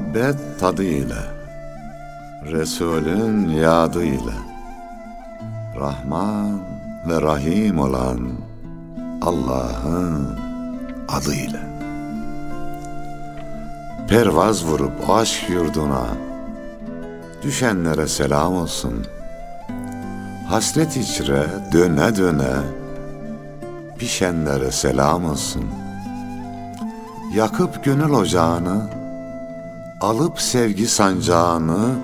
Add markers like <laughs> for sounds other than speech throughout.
Muhabbet tadıyla, Resulün yadıyla, Rahman ve Rahim olan Allah'ın adıyla. Pervaz vurup aşk yurduna, Düşenlere selam olsun. Hasret içre döne döne, Pişenlere selam olsun. Yakıp gönül ocağını, Alıp sevgi sancağını,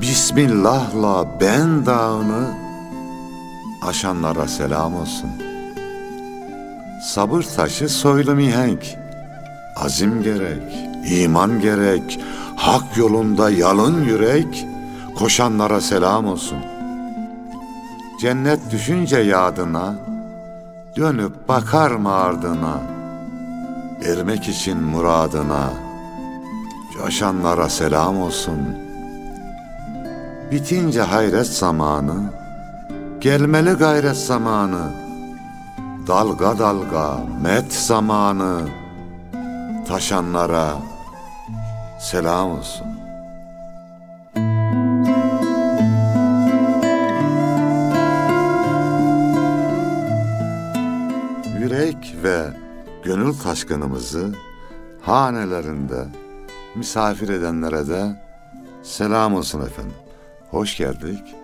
Bismillah'la ben dağını, Aşanlara selam olsun. Sabır taşı soylu mihenk, Azim gerek, iman gerek, Hak yolunda yalın yürek, koşanlara selam olsun. Cennet düşünce yadına, dönüp bakar mı ardına, ermek için muradına, coşanlara selam olsun. Bitince hayret zamanı, gelmeli gayret zamanı, dalga dalga met zamanı, taşanlara selam olsun. Yürek ve gönül taşkınımızı hanelerinde misafir edenlere de selam olsun efendim. Hoş geldik,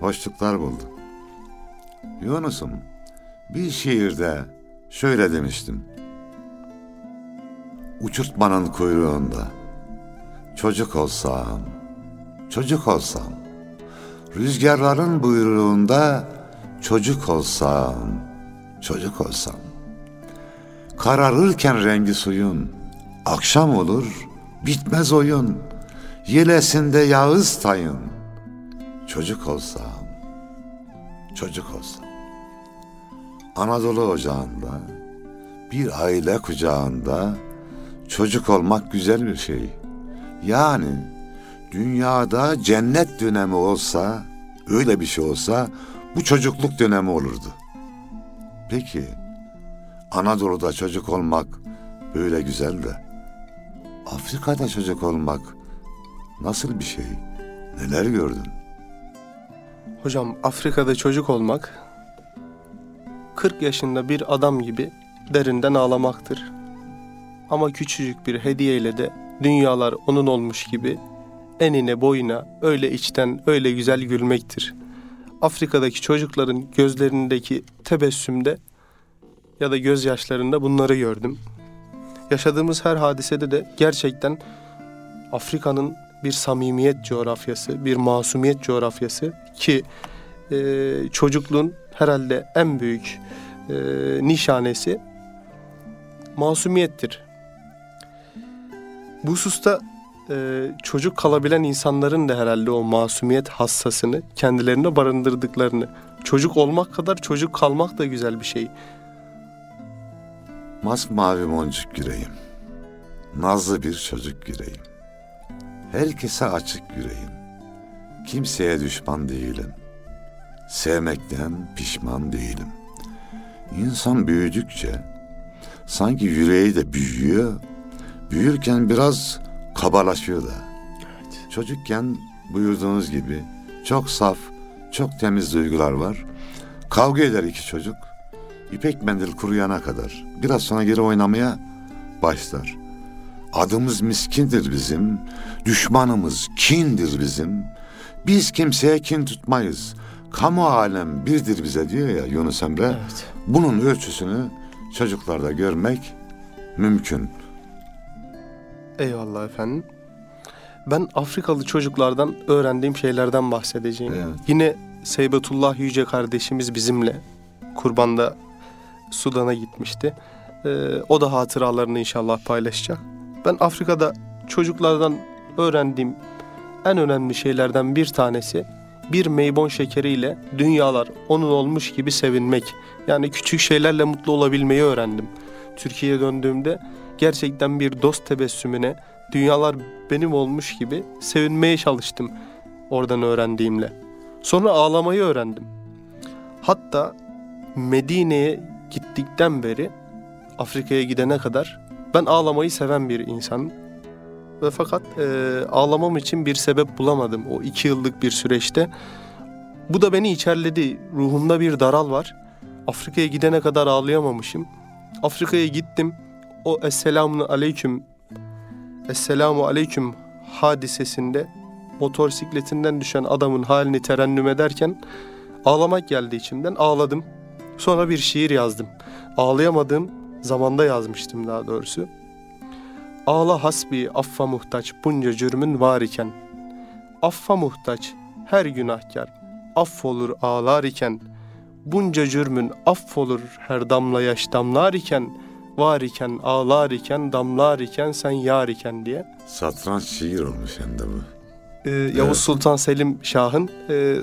hoşluklar bulduk. Yunus'um bir şiirde şöyle demiştim. Uçurtmanın kuyruğunda çocuk olsam, çocuk olsam, rüzgarların buyruğunda çocuk olsam, çocuk olsam. Kararırken rengi suyun, akşam olur, bitmez oyun, yelesinde yağız tayın, çocuk olsam, çocuk olsam. Anadolu ocağında, bir aile kucağında çocuk olmak güzel bir şey. Yani dünyada cennet dönemi olsa, öyle bir şey olsa bu çocukluk dönemi olurdu. Peki Anadolu'da çocuk olmak böyle güzel de Afrika'da çocuk olmak nasıl bir şey? Neler gördün? Hocam Afrika'da çocuk olmak 40 yaşında bir adam gibi derinden ağlamaktır. Ama küçücük bir hediyeyle de dünyalar onun olmuş gibi enine boyuna öyle içten öyle güzel gülmektir. Afrika'daki çocukların gözlerindeki tebessümde ya da gözyaşlarında bunları gördüm. Yaşadığımız her hadisede de gerçekten Afrika'nın bir samimiyet coğrafyası, bir masumiyet coğrafyası ki e, çocukluğun herhalde en büyük e, nişanesi masumiyettir. Bu hususta e, çocuk kalabilen insanların da herhalde o masumiyet hassasını kendilerine barındırdıklarını, çocuk olmak kadar çocuk kalmak da güzel bir şey. Masmavi boncuk yüreğim, nazlı bir çocuk yüreğim. Herkese açık yüreğim, kimseye düşman değilim. Sevmekten pişman değilim. İnsan büyüdükçe sanki yüreği de büyüyor, büyürken biraz kabalaşıyor da. Evet. Çocukken buyurduğunuz gibi çok saf, çok temiz duygular var. Kavga eder iki çocuk. İpek mendil kuruyana kadar. Biraz sonra geri oynamaya başlar. Adımız miskindir bizim, düşmanımız kindir bizim. Biz kimseye kin tutmayız. Kamu alem birdir bize diyor ya Yunus Emre. Evet. Bunun ölçüsünü çocuklarda görmek mümkün. Eyvallah efendim. Ben Afrikalı çocuklardan öğrendiğim şeylerden bahsedeceğim. Evet. Yine Seybetullah Yüce kardeşimiz bizimle kurbanda Sudan'a gitmişti. Ee, o da hatıralarını inşallah paylaşacak. Ben Afrika'da çocuklardan öğrendiğim en önemli şeylerden bir tanesi bir meybon şekeriyle dünyalar onun olmuş gibi sevinmek. Yani küçük şeylerle mutlu olabilmeyi öğrendim. Türkiye'ye döndüğümde gerçekten bir dost tebessümüne dünyalar benim olmuş gibi sevinmeye çalıştım oradan öğrendiğimle. Sonra ağlamayı öğrendim. Hatta Medine'ye gittikten beri Afrika'ya gidene kadar ben ağlamayı seven bir insanım. ve fakat e, ağlamam için bir sebep bulamadım o iki yıllık bir süreçte. Bu da beni içerledi. Ruhumda bir daral var. Afrika'ya gidene kadar ağlayamamışım. Afrika'ya gittim. O Esselamun Aleyküm Esselamu Aleyküm hadisesinde motosikletinden düşen adamın halini terennüm ederken ağlamak geldi içimden. Ağladım. Sonra bir şiir yazdım. Ağlayamadığım zamanda yazmıştım daha doğrusu. Ağla hasbi affa muhtaç bunca cürmün var iken. Affa muhtaç her günahkar affolur ağlar iken. Bunca cürmün affolur her damla yaş damlar iken. Var iken ağlar iken damlar iken sen yar iken diye. Satranç şiir olmuş hem de bu. Ee, Yavuz Evet. Sultan Selim Şah'ın e,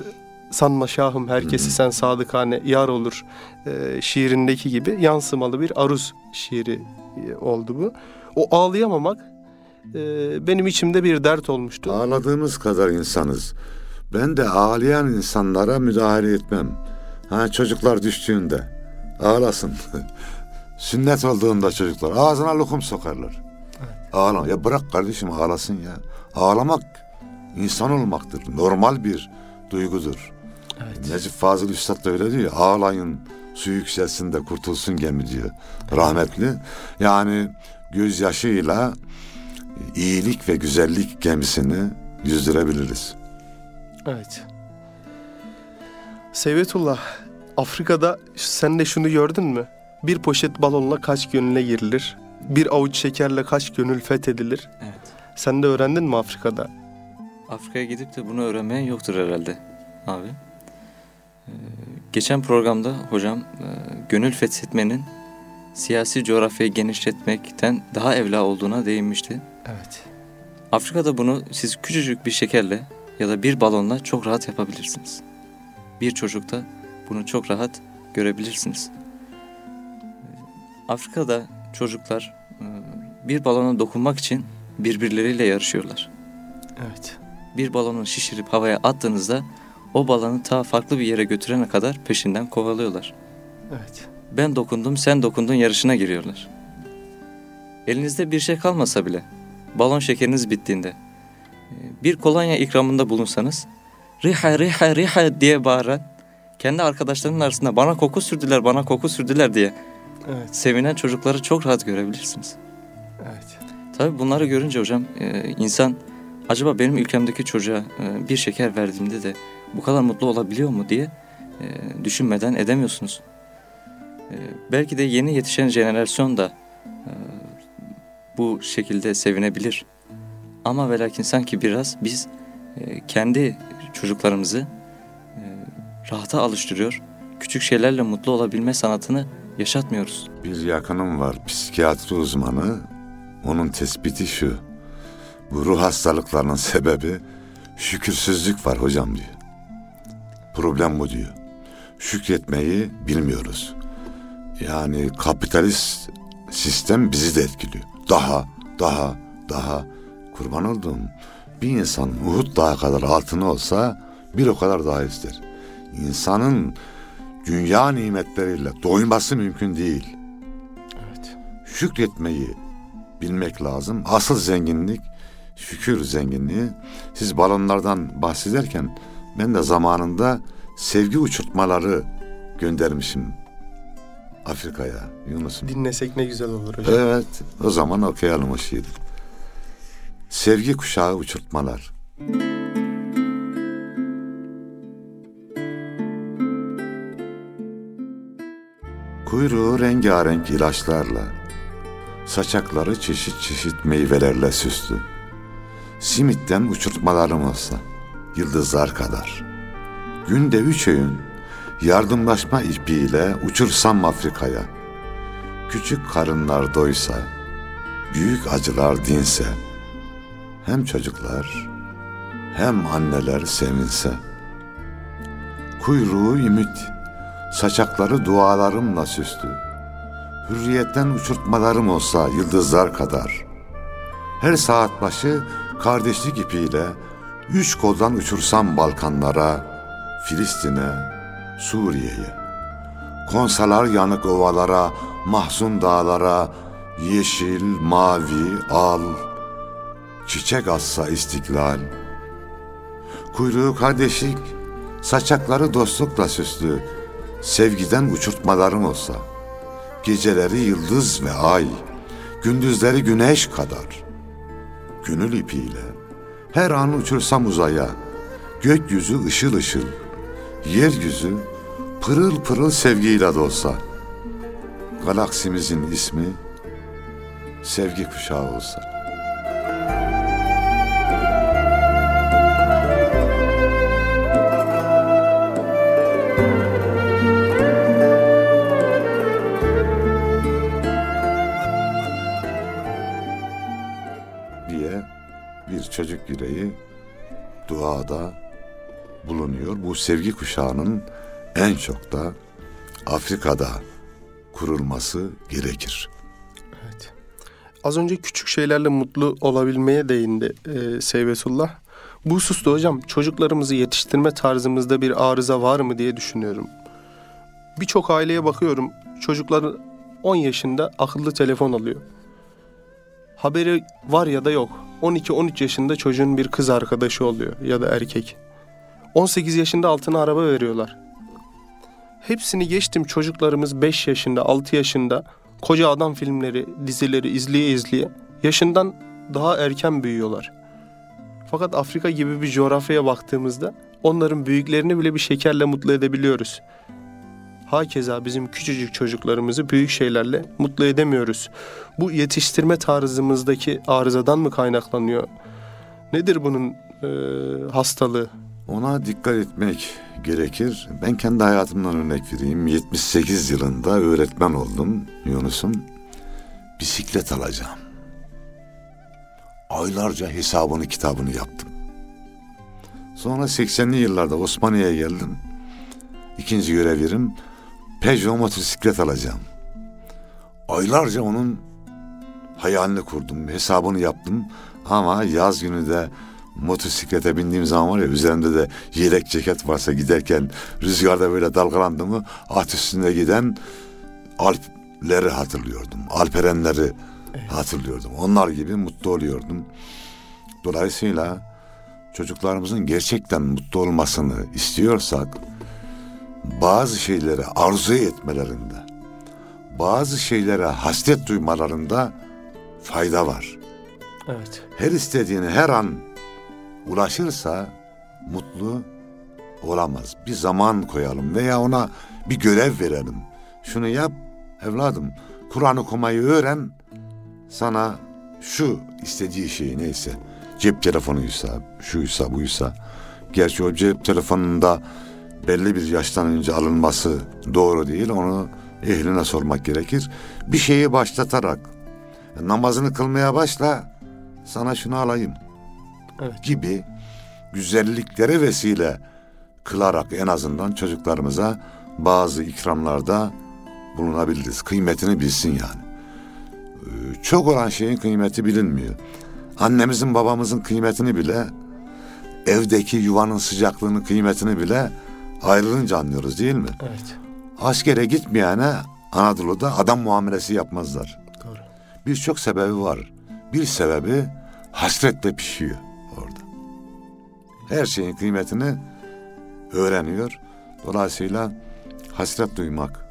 Sanma Şahım herkesi sen sadıkane yar olur e, şiirindeki gibi yansımalı bir aruz şiiri e, oldu bu. O ağlayamamak e, benim içimde bir dert olmuştu. Ağladığımız kadar insanız. Ben de ağlayan insanlara müdahale etmem. Ha çocuklar düştüğünde ağlasın. <laughs> Sünnet olduğunda çocuklar ağzına lokum sokarlar. Ağlama. Ya bırak kardeşim ağlasın ya. Ağlamak insan olmaktır. Normal bir duygudur. Evet. Necip Fazıl Üstad da öyle diyor. ya, Ağlayın su yükselsin de kurtulsun gemi diyor. Rahmetli. Yani gözyaşıyla iyilik ve güzellik gemisini yüzdürebiliriz. Evet. Seyvetullah, Afrika'da sen de şunu gördün mü? Bir poşet balonla kaç gönüle girilir? Bir avuç şekerle kaç gönül fethedilir? Evet. Sen de öğrendin mi Afrika'da? Afrika'ya gidip de bunu öğrenmeyen yoktur herhalde abi. Geçen programda hocam e, gönül fethetmenin siyasi coğrafyayı genişletmekten daha evla olduğuna değinmişti. Evet. Afrika'da bunu siz küçücük bir şekerle ya da bir balonla çok rahat yapabilirsiniz. Bir çocukta bunu çok rahat görebilirsiniz. Afrika'da çocuklar e, bir balona dokunmak için birbirleriyle yarışıyorlar. Evet. Bir balonu şişirip havaya attığınızda o balonu ta farklı bir yere götürene kadar peşinden kovalıyorlar. Evet. Ben dokundum sen dokundun yarışına giriyorlar. Elinizde bir şey kalmasa bile balon şekeriniz bittiğinde e, bir kolonya ikramında bulunsanız riha riha riha diye bağıran kendi arkadaşlarının arasında bana koku sürdüler bana koku sürdüler diye Evet. sevinen çocukları çok rahat görebilirsiniz. Evet. Tabii bunları görünce hocam e, insan acaba benim ülkemdeki çocuğa e, bir şeker verdiğimde de bu kadar mutlu olabiliyor mu diye e, düşünmeden edemiyorsunuz. E, belki de yeni yetişen jenerasyon da e, bu şekilde sevinebilir. Ama ve lakin sanki biraz biz e, kendi çocuklarımızı e, rahata alıştırıyor, küçük şeylerle mutlu olabilme sanatını yaşatmıyoruz. Bir yakınım var psikiyatri uzmanı. Onun tespiti şu. Bu ruh hastalıklarının sebebi şükürsüzlük var hocam diyor. Problem bu diyor. Şükretmeyi bilmiyoruz. Yani kapitalist sistem bizi de etkiliyor. Daha, daha, daha. Kurban olduğum bir insan Uhud dağı kadar altını olsa bir o kadar daha ister. İnsanın dünya nimetleriyle doyması mümkün değil. Evet. Şükretmeyi bilmek lazım. Asıl zenginlik şükür zenginliği. Siz balonlardan bahsederken ben de zamanında sevgi uçurtmaları göndermişim Afrika'ya Yunus'um. Dinlesek ne güzel olur hocam. Evet o zaman okuyalım o şiiri. Sevgi kuşağı uçurtmalar. Kuyruğu rengarenk ilaçlarla, saçakları çeşit çeşit meyvelerle süslü. Simitten uçurtmalarım olsa, yıldızlar kadar. Günde üç öğün yardımlaşma ipiyle uçursam Afrika'ya. Küçük karınlar doysa, büyük acılar dinse, hem çocuklar hem anneler sevinse. Kuyruğu ümit, saçakları dualarımla süslü. Hürriyetten uçurtmalarım olsa yıldızlar kadar. Her saat başı kardeşlik ipiyle üç koldan uçursam Balkanlara, Filistin'e, Suriye'ye. Konsalar yanık ovalara, mahzun dağlara, yeşil, mavi, al. çiçek atsa istiklal. Kuyruğu kardeşlik, saçakları dostlukla süslü, sevgiden uçurtmaların olsa. Geceleri yıldız ve ay, gündüzleri güneş kadar. Gönül ipiyle her an uçursam uzaya, gökyüzü ışıl ışıl, yeryüzü pırıl pırıl sevgiyle dolsa. Galaksimizin ismi sevgi kuşağı olsa. Bu sevgi kuşağının en çok da Afrika'da kurulması gerekir. Evet. Az önce küçük şeylerle mutlu olabilmeye değindi e, Seyvetullah. Bu hususta hocam çocuklarımızı yetiştirme tarzımızda bir arıza var mı diye düşünüyorum. Birçok aileye bakıyorum çocukları 10 yaşında akıllı telefon alıyor. Haberi var ya da yok. 12-13 yaşında çocuğun bir kız arkadaşı oluyor ya da erkek. 18 yaşında altına araba veriyorlar. Hepsini geçtim çocuklarımız 5 yaşında, 6 yaşında koca adam filmleri, dizileri izleye izleye yaşından daha erken büyüyorlar. Fakat Afrika gibi bir coğrafyaya baktığımızda onların büyüklerini bile bir şekerle mutlu edebiliyoruz. Hakeza bizim küçücük çocuklarımızı büyük şeylerle mutlu edemiyoruz. Bu yetiştirme tarzımızdaki arızadan mı kaynaklanıyor? Nedir bunun e, hastalığı? Ona dikkat etmek gerekir. Ben kendi hayatımdan örnek vereyim. 78 yılında öğretmen oldum Yunus'um. Bisiklet alacağım. Aylarca hesabını kitabını yaptım. Sonra 80'li yıllarda Osmaniye'ye geldim. İkinci görevlerim Peugeot motosiklet alacağım. Aylarca onun hayalini kurdum, hesabını yaptım. Ama yaz günü de motosiklete bindiğim zaman var ya üzerimde de yelek ceket varsa giderken rüzgarda böyle dalgalandı mı at üstünde giden Alpleri hatırlıyordum. Alperenleri evet. hatırlıyordum. Onlar gibi mutlu oluyordum. Dolayısıyla çocuklarımızın gerçekten mutlu olmasını istiyorsak bazı şeylere arzu etmelerinde, bazı şeylere hasret duymalarında fayda var. Evet. Her istediğini her an ulaşırsa mutlu olamaz. Bir zaman koyalım veya ona bir görev verelim. Şunu yap evladım. Kur'an okumayı öğren. Sana şu istediği şey neyse. Cep telefonuysa, şuysa, buysa. Gerçi o cep telefonunda belli bir yaştan önce alınması doğru değil. Onu ehline sormak gerekir. Bir şeyi başlatarak namazını kılmaya başla sana şunu alayım evet. gibi güzelliklere vesile kılarak en azından çocuklarımıza bazı ikramlarda bulunabiliriz. Kıymetini bilsin yani. Ee, çok olan şeyin kıymeti bilinmiyor. Annemizin babamızın kıymetini bile evdeki yuvanın sıcaklığını kıymetini bile ayrılınca anlıyoruz değil mi? Evet. Askere gitmeyene Anadolu'da adam muamelesi yapmazlar. Doğru. Birçok sebebi var. Bir sebebi hasretle pişiyor. Her şeyin kıymetini öğreniyor. Dolayısıyla hasret duymak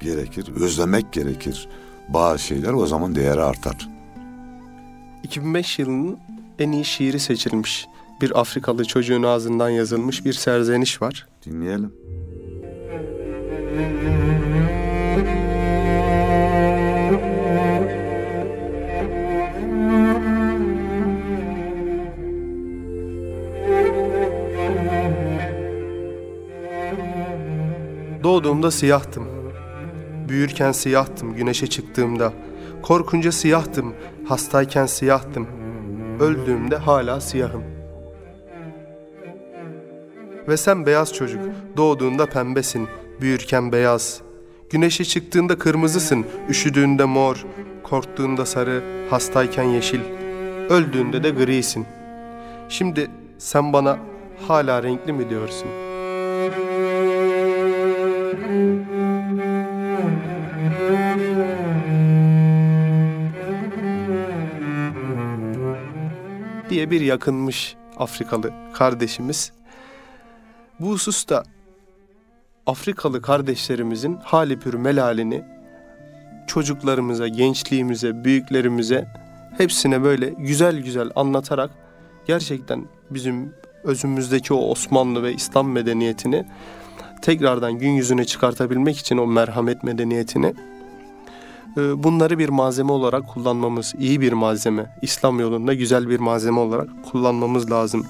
gerekir, özlemek gerekir. Bazı şeyler o zaman değeri artar. 2005 yılının en iyi şiiri seçilmiş bir Afrikalı çocuğun ağzından yazılmış bir serzeniş var. Dinleyelim. <laughs> Doğduğumda siyahtım. Büyürken siyahtım güneşe çıktığımda. Korkunca siyahtım, hastayken siyahtım. Öldüğümde hala siyahım.'' Ve sen beyaz çocuk, doğduğunda pembesin, büyürken beyaz. Güneşe çıktığında kırmızısın, üşüdüğünde mor, korktuğunda sarı, hastayken yeşil, öldüğünde de grisin. Şimdi sen bana hala renkli mi diyorsun? Türkiye'ye bir yakınmış Afrikalı kardeşimiz. Bu hususta Afrikalı kardeşlerimizin hali pür melalini çocuklarımıza, gençliğimize, büyüklerimize hepsine böyle güzel güzel anlatarak gerçekten bizim özümüzdeki o Osmanlı ve İslam medeniyetini tekrardan gün yüzüne çıkartabilmek için o merhamet medeniyetini bunları bir malzeme olarak kullanmamız, iyi bir malzeme, İslam yolunda güzel bir malzeme olarak kullanmamız lazım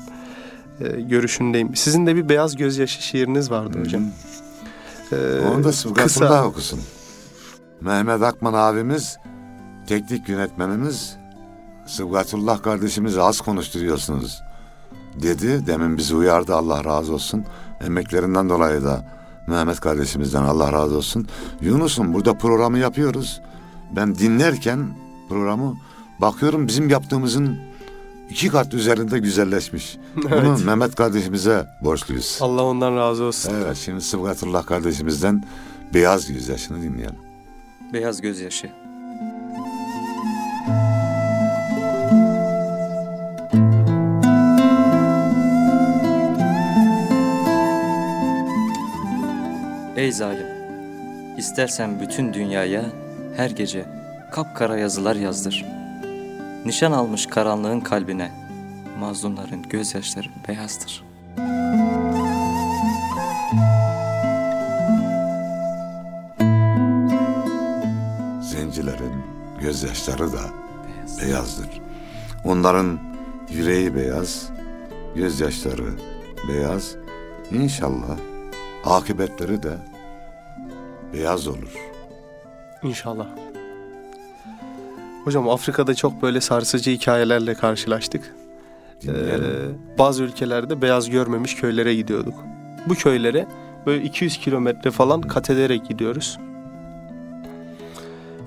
e, görüşündeyim. Sizin de bir beyaz gözyaşı şiiriniz vardı hocam. Ee, Onu da sıvgasında okusun. Mehmet Akman abimiz, teknik yönetmenimiz, Sıvgatullah kardeşimizi az konuşturuyorsunuz dedi. Demin bizi uyardı Allah razı olsun. Emeklerinden dolayı da Mehmet kardeşimizden Allah razı olsun. Yunus'um burada programı yapıyoruz. Ben dinlerken programı bakıyorum bizim yaptığımızın iki kat üzerinde güzelleşmiş. <laughs> evet. Bunu Mehmet kardeşimize borçluyuz. Allah ondan razı olsun. Evet şimdi Sıvgatullah kardeşimizden Beyaz Gözyaşı'nı dinleyelim. Beyaz Gözyaşı. Ey zalim! İstersen bütün dünyaya her gece kapkara yazılar yazdır. Nişan almış karanlığın kalbine, mazlumların gözyaşları beyazdır. Zencilerin gözyaşları da Beyaz. beyazdır. Onların yüreği beyaz, gözyaşları beyaz. İnşallah akıbetleri de beyaz olur. İnşallah. Hocam Afrika'da çok böyle sarsıcı hikayelerle karşılaştık. Ee, bazı ülkelerde beyaz görmemiş köylere gidiyorduk. Bu köylere böyle 200 kilometre falan kat ederek gidiyoruz.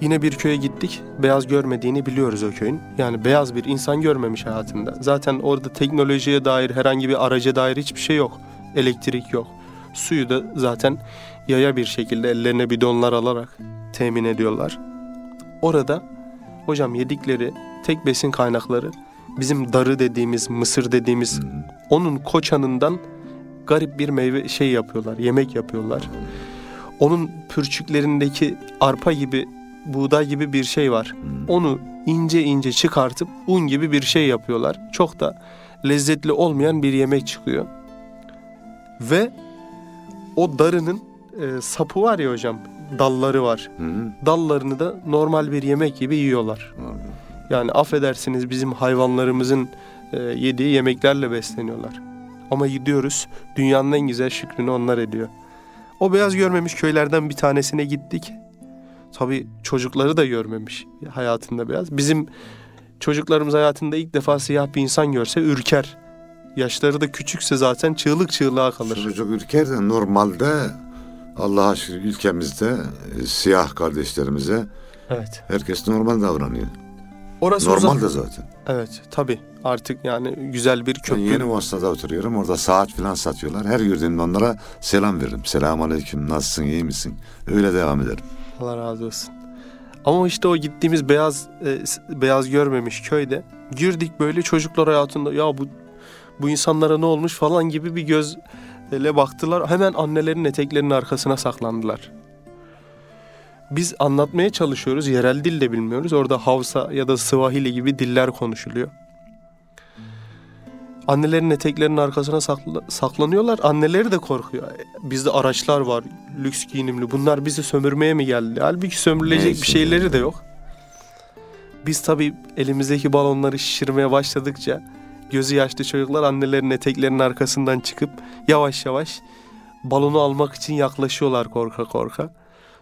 Yine bir köye gittik. Beyaz görmediğini biliyoruz o köyün. Yani beyaz bir insan görmemiş hayatında. Zaten orada teknolojiye dair herhangi bir araca dair hiçbir şey yok. Elektrik yok. Suyu da zaten yaya bir şekilde ellerine bidonlar alarak temin ediyorlar. Orada hocam yedikleri tek besin kaynakları bizim darı dediğimiz, mısır dediğimiz onun koçanından garip bir meyve şey yapıyorlar, yemek yapıyorlar. Onun pürçüklerindeki arpa gibi, buğday gibi bir şey var. Onu ince ince çıkartıp un gibi bir şey yapıyorlar. Çok da lezzetli olmayan bir yemek çıkıyor. Ve o darının e, sapı var ya hocam, dalları var. Hı. Dallarını da normal bir yemek gibi yiyorlar. Hı. Yani affedersiniz bizim hayvanlarımızın e, yediği yemeklerle besleniyorlar. Ama gidiyoruz dünyanın en güzel şükrünü onlar ediyor. O beyaz görmemiş köylerden bir tanesine gittik. Tabii çocukları da görmemiş hayatında beyaz. Bizim çocuklarımız hayatında ilk defa siyah bir insan görse ürker. Yaşları da küçükse zaten çığlık çığlığa kalır. Çocuk ürker de normalde Allah'a şükür ülkemizde e, siyah kardeşlerimize evet. herkes normal davranıyor. Orası Normal de zaten. Evet tabi artık yani güzel bir köprü. Ben yeni Mosna'da oturuyorum orada saat falan satıyorlar. Her gördüğümde onlara selam veririm. Selamun aleyküm nasılsın iyi misin? Öyle devam ederim. Allah razı olsun. Ama işte o gittiğimiz beyaz e, beyaz görmemiş köyde girdik böyle çocuklar hayatında ya bu bu insanlara ne olmuş falan gibi bir gözle baktılar. Hemen annelerin eteklerinin arkasına saklandılar. Biz anlatmaya çalışıyoruz. Yerel dil de bilmiyoruz. Orada Havsa ya da Swahili gibi diller konuşuluyor. Annelerin eteklerinin arkasına sakla, saklanıyorlar. Anneleri de korkuyor. Bizde araçlar var, lüks giyinimli. Bunlar bizi sömürmeye mi geldi? Halbuki sömürülecek Neyse bir şeyleri de yok. Biz tabii elimizdeki balonları şişirmeye başladıkça gözü yaşlı çocuklar annelerin eteklerinin arkasından çıkıp yavaş yavaş balonu almak için yaklaşıyorlar korka korka.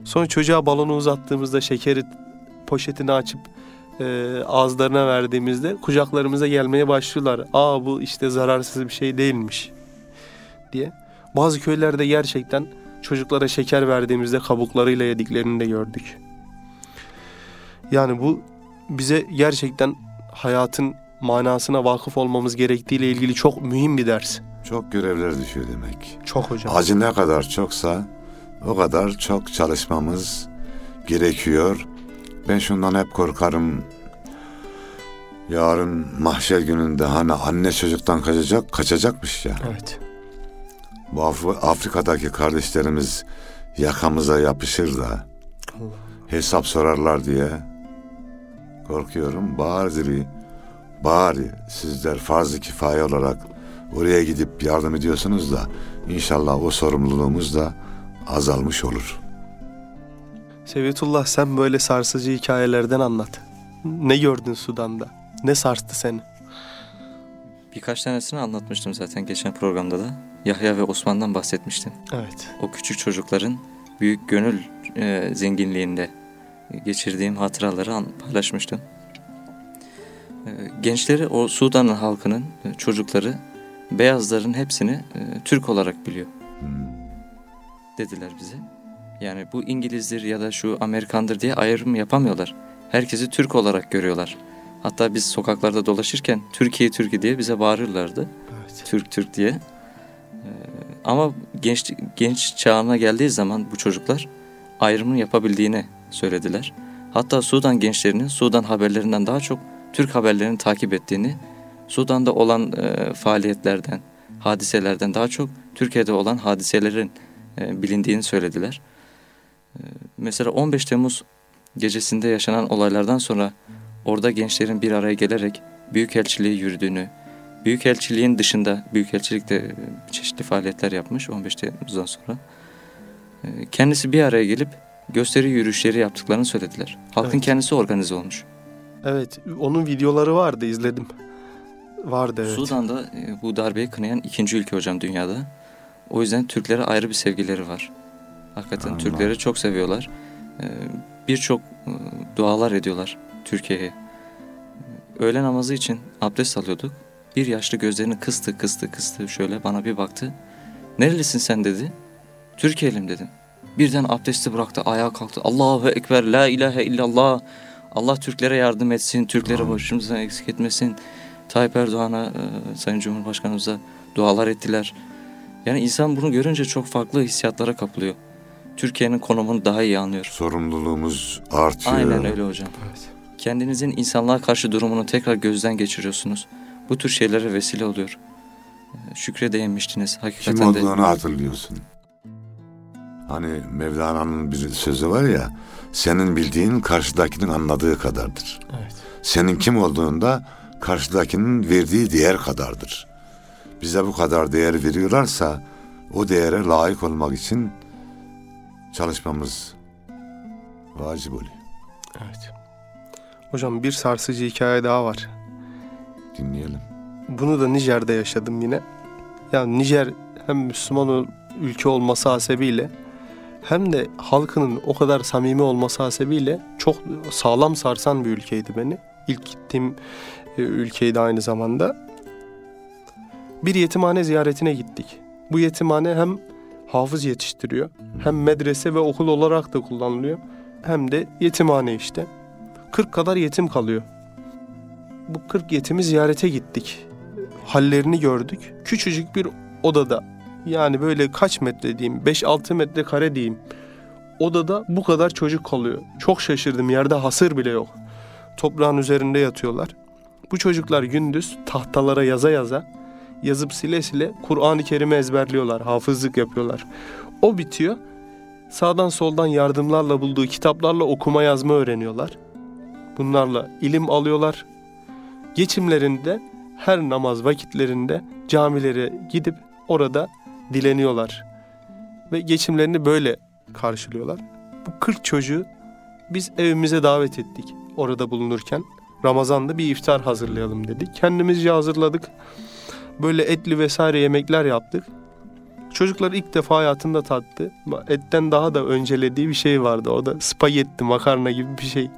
Sonra çocuğa balonu uzattığımızda şekeri poşetini açıp e, ağızlarına verdiğimizde kucaklarımıza gelmeye başlıyorlar. Aa bu işte zararsız bir şey değilmiş diye. Bazı köylerde gerçekten çocuklara şeker verdiğimizde kabuklarıyla yediklerini de gördük. Yani bu bize gerçekten hayatın manasına vakıf olmamız gerektiğiyle ilgili çok mühim bir ders. Çok görevler düşüyor demek. Çok hocam. Acı ne kadar çoksa o kadar çok çalışmamız gerekiyor. Ben şundan hep korkarım. Yarın mahşer gününde hani anne çocuktan kaçacak, kaçacakmış ya. Evet. Bu Af- Afrika'daki kardeşlerimiz yakamıza yapışır da Allah. hesap sorarlar diye korkuyorum. Bari, bari sizler farz-ı kifaye olarak oraya gidip yardım ediyorsunuz da inşallah o sorumluluğumuz da azalmış olur. Seviyetullah sen böyle sarsıcı hikayelerden anlat. Ne gördün Sudan'da? Ne sarstı seni? Birkaç tanesini anlatmıştım zaten geçen programda da. Yahya ve Osman'dan bahsetmiştim. Evet. O küçük çocukların büyük gönül e, zenginliğinde geçirdiğim hatıraları an, paylaşmıştım. E, gençleri o Sudan'ın halkının e, çocukları beyazların hepsini e, Türk olarak biliyor Hmm. dediler bize. Yani bu İngilizdir ya da şu Amerikandır diye ayrım yapamıyorlar. Herkesi Türk olarak görüyorlar. Hatta biz sokaklarda dolaşırken Türkiye Türkiye diye bize bağırırlardı. Evet. Türk Türk diye. Ee, ama genç genç çağına geldiği zaman bu çocuklar ayrımını yapabildiğini söylediler. Hatta Sudan gençlerinin Sudan haberlerinden daha çok Türk haberlerini takip ettiğini, Sudan'da olan e, faaliyetlerden, hadiselerden daha çok Türkiye'de olan hadiselerin e, bilindiğini söylediler. E, mesela 15 Temmuz gecesinde yaşanan olaylardan sonra orada gençlerin bir araya gelerek Büyükelçiliği yürüdüğünü, Büyükelçiliğin dışında, Büyükelçilik de çeşitli faaliyetler yapmış 15 Temmuz'dan sonra. E, Kendisi bir araya gelip gösteri yürüyüşleri yaptıklarını söylediler. Halkın Evet. kendisi organize olmuş. Evet. Onun videoları vardı izledim. Vardı evet. Sudan'da e, bu darbeyi kınayan ikinci ülke hocam dünyada. O yüzden Türklere ayrı bir sevgileri var. Hakikaten Allah. Türkleri çok seviyorlar. E, Birçok e, dualar ediyorlar Türkiye'ye. Öğle namazı için abdest alıyorduk. Bir yaşlı gözlerini kıstı kıstı kıstı şöyle bana bir baktı. Nerelisin sen dedi. Türkiye'lim dedim. Birden abdesti bıraktı ayağa kalktı. Allahu Ekber la ilahe illallah. Allah Türklere yardım etsin. Türkleri Amin. başımızdan eksik etmesin. Tayyip Erdoğan'a, e, Sayın Cumhurbaşkanımıza dualar ettiler. Yani insan bunu görünce çok farklı hissiyatlara kapılıyor. Türkiye'nin konumunu daha iyi anlıyor. Sorumluluğumuz artıyor. Aynen öyle hocam. Evet. Kendinizin insanlığa karşı durumunu tekrar gözden geçiriyorsunuz. Bu tür şeylere vesile oluyor. E, Şükre değinmiştiniz. Kim Hakikaten de olduğunu hatırlıyorsun. Hani Mevlana'nın bir sözü var ya, senin bildiğin karşıdakinin anladığı kadardır. Evet. Senin kim olduğunda karşıdakinin verdiği değer kadardır. Bize bu kadar değer veriyorlarsa o değere layık olmak için çalışmamız vacip oluyor. Evet. Hocam bir sarsıcı hikaye daha var. Dinleyelim. Bunu da Nijer'de yaşadım yine. Yani Nijer hem Müslüman ülke olması hasebiyle hem de halkının o kadar samimi olması hasebiyle çok sağlam sarsan bir ülkeydi beni. İlk gittiğim e, ülkeydi aynı zamanda. Bir yetimhane ziyaretine gittik. Bu yetimhane hem hafız yetiştiriyor hem medrese ve okul olarak da kullanılıyor hem de yetimhane işte. 40 kadar yetim kalıyor. Bu 40 yetimi ziyarete gittik. Hallerini gördük. Küçücük bir odada yani böyle kaç metre diyeyim 5-6 metre kare diyeyim. Odada bu kadar çocuk kalıyor. Çok şaşırdım yerde hasır bile yok. Toprağın üzerinde yatıyorlar. Bu çocuklar gündüz tahtalara yaza yaza yazıp sile sile Kur'an-ı Kerim'i ezberliyorlar. Hafızlık yapıyorlar. O bitiyor. Sağdan soldan yardımlarla bulduğu kitaplarla okuma yazma öğreniyorlar. Bunlarla ilim alıyorlar. Geçimlerinde her namaz vakitlerinde camilere gidip orada dileniyorlar. Ve geçimlerini böyle karşılıyorlar. Bu 40 çocuğu biz evimize davet ettik orada bulunurken. Ramazan'da bir iftar hazırlayalım dedik. Kendimizce hazırladık. Böyle etli vesaire yemekler yaptık. Çocuklar ilk defa hayatında tattı. Etten daha da öncelediği bir şey vardı. O da spagetti, makarna gibi bir şey.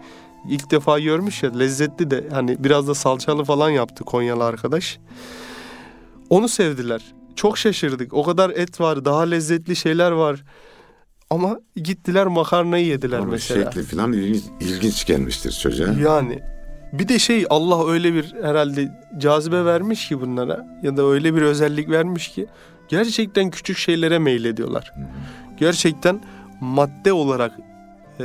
İlk defa görmüş ya lezzetli de hani biraz da salçalı falan yaptı Konyalı arkadaş. Onu sevdiler. Çok şaşırdık. O kadar et var, daha lezzetli şeyler var. Ama gittiler makarnayı yediler Onun mesela. şekli falan ilginç, ilginç gelmiştir çocuğa. Yani bir de şey Allah öyle bir herhalde cazibe vermiş ki bunlara ya da öyle bir özellik vermiş ki gerçekten küçük şeylere meylediyorlar. Hı hı. Gerçekten madde olarak e,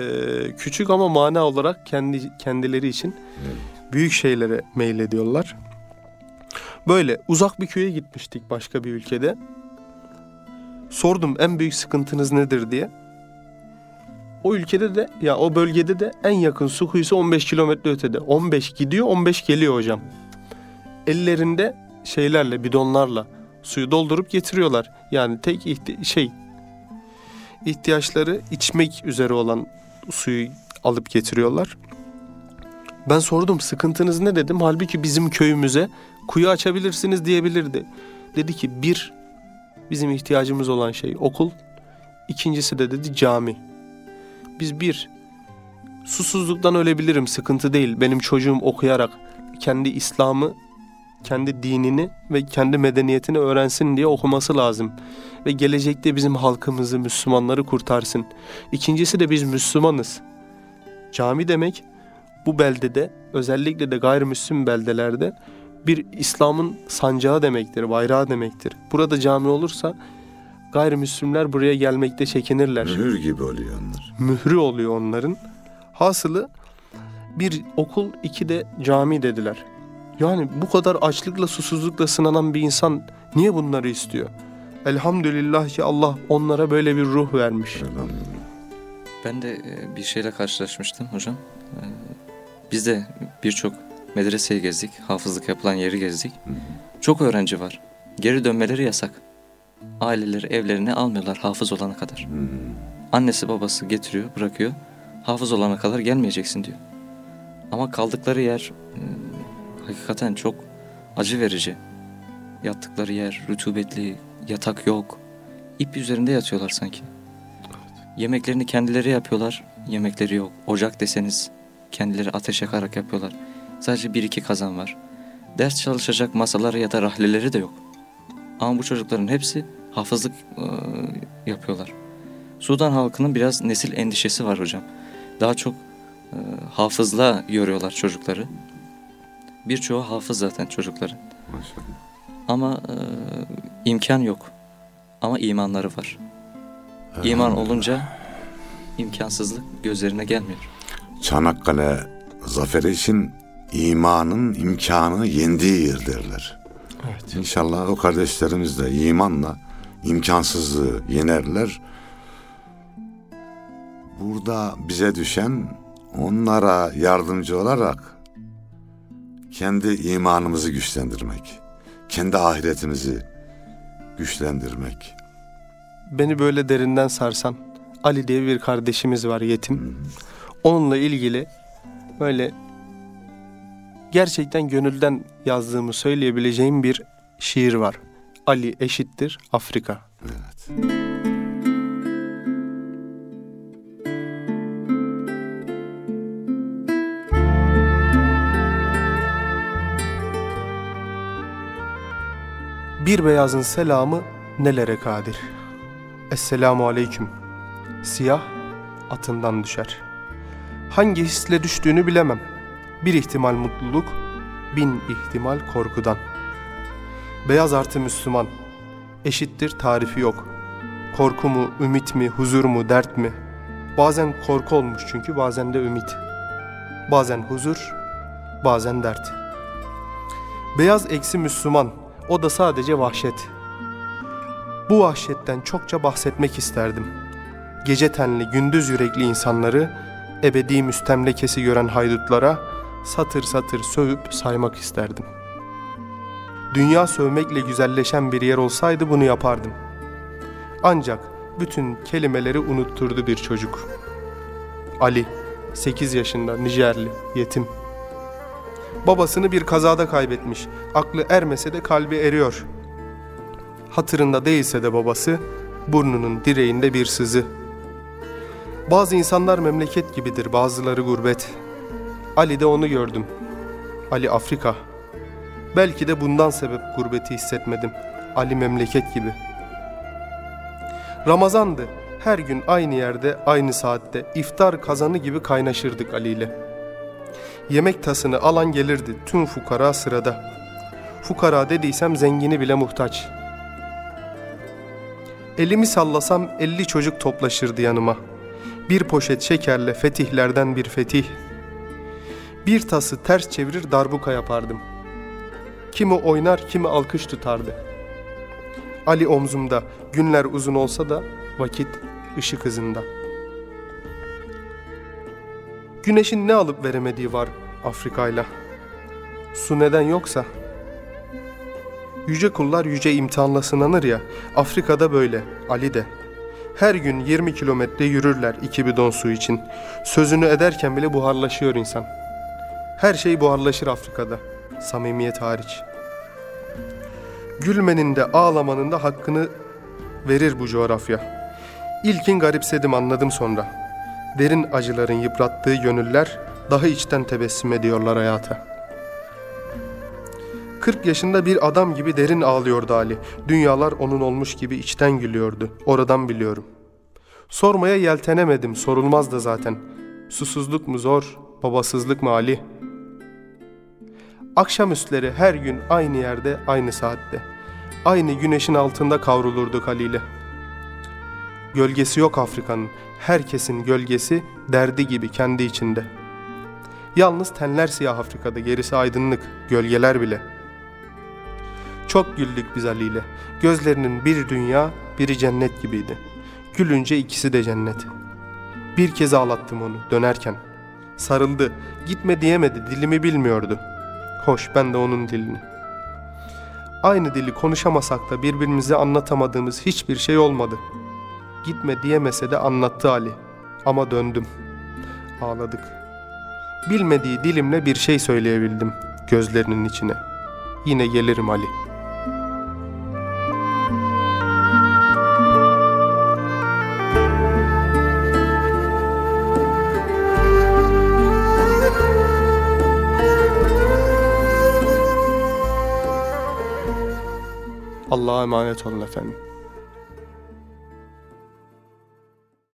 küçük ama mana olarak kendi kendileri için Evet. büyük şeylere meylediyorlar. Böyle uzak bir köye gitmiştik başka bir ülkede. Sordum en büyük sıkıntınız nedir diye. O ülkede de ya o bölgede de en yakın su kuyusu 15 kilometre ötede. 15 gidiyor 15 geliyor hocam. Ellerinde şeylerle bidonlarla suyu doldurup getiriyorlar. Yani tek ihti- şey ihtiyaçları içmek üzere olan suyu alıp getiriyorlar. Ben sordum sıkıntınız ne dedim. Halbuki bizim köyümüze kuyu açabilirsiniz diyebilirdi. Dedi ki bir bizim ihtiyacımız olan şey okul. İkincisi de dedi cami. Biz bir susuzluktan ölebilirim sıkıntı değil. Benim çocuğum okuyarak kendi İslam'ı, kendi dinini ve kendi medeniyetini öğrensin diye okuması lazım. Ve gelecekte bizim halkımızı, Müslümanları kurtarsın. İkincisi de biz Müslümanız. Cami demek bu beldede özellikle de gayrimüslim beldelerde bir İslam'ın sancağı demektir, bayrağı demektir. Burada cami olursa gayrimüslimler buraya gelmekte çekinirler. Mühür gibi oluyor onlar. Mührü oluyor onların. Hasılı bir okul, iki de cami dediler. Yani bu kadar açlıkla, susuzlukla sınanan bir insan niye bunları istiyor? Elhamdülillah ki Allah onlara böyle bir ruh vermiş. Ben de e, bir şeyle karşılaşmıştım hocam. E, Biz de birçok medreseyi gezdik, hafızlık yapılan yeri gezdik. Çok öğrenci var. Geri dönmeleri yasak. Aileleri evlerine almıyorlar hafız olana kadar. Hmm. Annesi babası getiriyor, bırakıyor. Hafız olana kadar gelmeyeceksin diyor. Ama kaldıkları yer e, hakikaten çok acı verici. Yattıkları yer rutubetli, yatak yok. İp üzerinde yatıyorlar sanki. Yemeklerini kendileri yapıyorlar, yemekleri yok. Ocak deseniz kendileri ateş yakarak yapıyorlar. Sadece bir iki kazan var. Ders çalışacak masaları ya da rahleleri de yok. Ama bu çocukların hepsi hafızlık e, yapıyorlar. Sudan halkının biraz nesil endişesi var hocam. Daha çok e, hafızla yoruyorlar çocukları. Birçoğu hafız zaten çocukların. Maşallah. Ama e, imkan yok. Ama imanları var. İman olunca imkansızlık gözlerine gelmiyor. Çanakkale zaferi için imanın imkanı yendiği yer derler. Evet. İnşallah o kardeşlerimiz de imanla imkansızlığı yenerler. Burada bize düşen onlara yardımcı olarak kendi imanımızı güçlendirmek, kendi ahiretimizi güçlendirmek. Beni böyle derinden sarsan Ali diye bir kardeşimiz var yetim. Onunla ilgili böyle gerçekten gönülden yazdığımı söyleyebileceğim bir şiir var. Ali eşittir Afrika. Evet. Bir beyazın selamı nelere kadir. Esselamu aleyküm. Siyah atından düşer. Hangi hisle düştüğünü bilemem. Bir ihtimal mutluluk, bin ihtimal korkudan. Beyaz artı Müslüman. Eşittir tarifi yok. Korku mu, ümit mi, huzur mu, dert mi? Bazen korku olmuş çünkü bazen de ümit. Bazen huzur, bazen dert. Beyaz eksi Müslüman, o da sadece vahşet. Bu vahşetten çokça bahsetmek isterdim. Gece tenli, gündüz yürekli insanları, ebedi müstemlekesi gören haydutlara satır satır sövüp saymak isterdim. Dünya sövmekle güzelleşen bir yer olsaydı bunu yapardım. Ancak bütün kelimeleri unutturdu bir çocuk. Ali, 8 yaşında, Nijerli, yetim. Babasını bir kazada kaybetmiş. Aklı ermese de kalbi eriyor. Hatırında değilse de babası, burnunun direğinde bir sızı. Bazı insanlar memleket gibidir, bazıları gurbet. Ali'de onu gördüm. Ali Afrika. Belki de bundan sebep gurbeti hissetmedim. Ali memleket gibi. Ramazandı. Her gün aynı yerde, aynı saatte iftar kazanı gibi kaynaşırdık Ali ile. Yemek tasını alan gelirdi tüm fukara sırada. Fukara dediysem zengini bile muhtaç. Elimi sallasam elli çocuk toplaşırdı yanıma. Bir poşet şekerle fetihlerden bir fetih. Bir tası ters çevirir darbuka yapardım. Kimi oynar kimi alkış tutardı. Ali omzumda günler uzun olsa da vakit ışık hızında. Güneşin ne alıp veremediği var Afrika'yla. Su neden yoksa? Yüce kullar yüce imtihanla sınanır ya, Afrika'da böyle, Ali de. Her gün 20 kilometre yürürler iki bidon su için. Sözünü ederken bile buharlaşıyor insan. Her şey buharlaşır Afrika'da, samimiyet hariç. Gülmenin de ağlamanın da hakkını verir bu coğrafya. İlkin garipsedim anladım sonra. Derin acıların yıprattığı gönüller daha içten tebessüm ediyorlar hayata. 40 yaşında bir adam gibi derin ağlıyordu Ali. Dünyalar onun olmuş gibi içten gülüyordu. Oradan biliyorum. Sormaya yeltenemedim, sorulmaz da zaten. Susuzluk mu zor, babasızlık mı Ali? Akşamüstleri her gün aynı yerde, aynı saatte. Aynı güneşin altında kavrulurduk Ali ile. Gölgesi yok Afrika'nın. Herkesin gölgesi derdi gibi kendi içinde. Yalnız tenler siyah Afrika'da, gerisi aydınlık, gölgeler bile. Çok güldük biz Ali ile. Gözlerinin bir dünya, biri cennet gibiydi. Gülünce ikisi de cennet. Bir kez ağlattım onu dönerken. Sarıldı, gitme diyemedi, dilimi bilmiyordu. Hoş ben de onun dilini. Aynı dili konuşamasak da birbirimize anlatamadığımız hiçbir şey olmadı. Gitme diyemese de anlattı Ali. Ama döndüm. Ağladık. Bilmediği dilimle bir şey söyleyebildim gözlerinin içine. Yine gelirim Ali. Allah'a emanet olun efendim.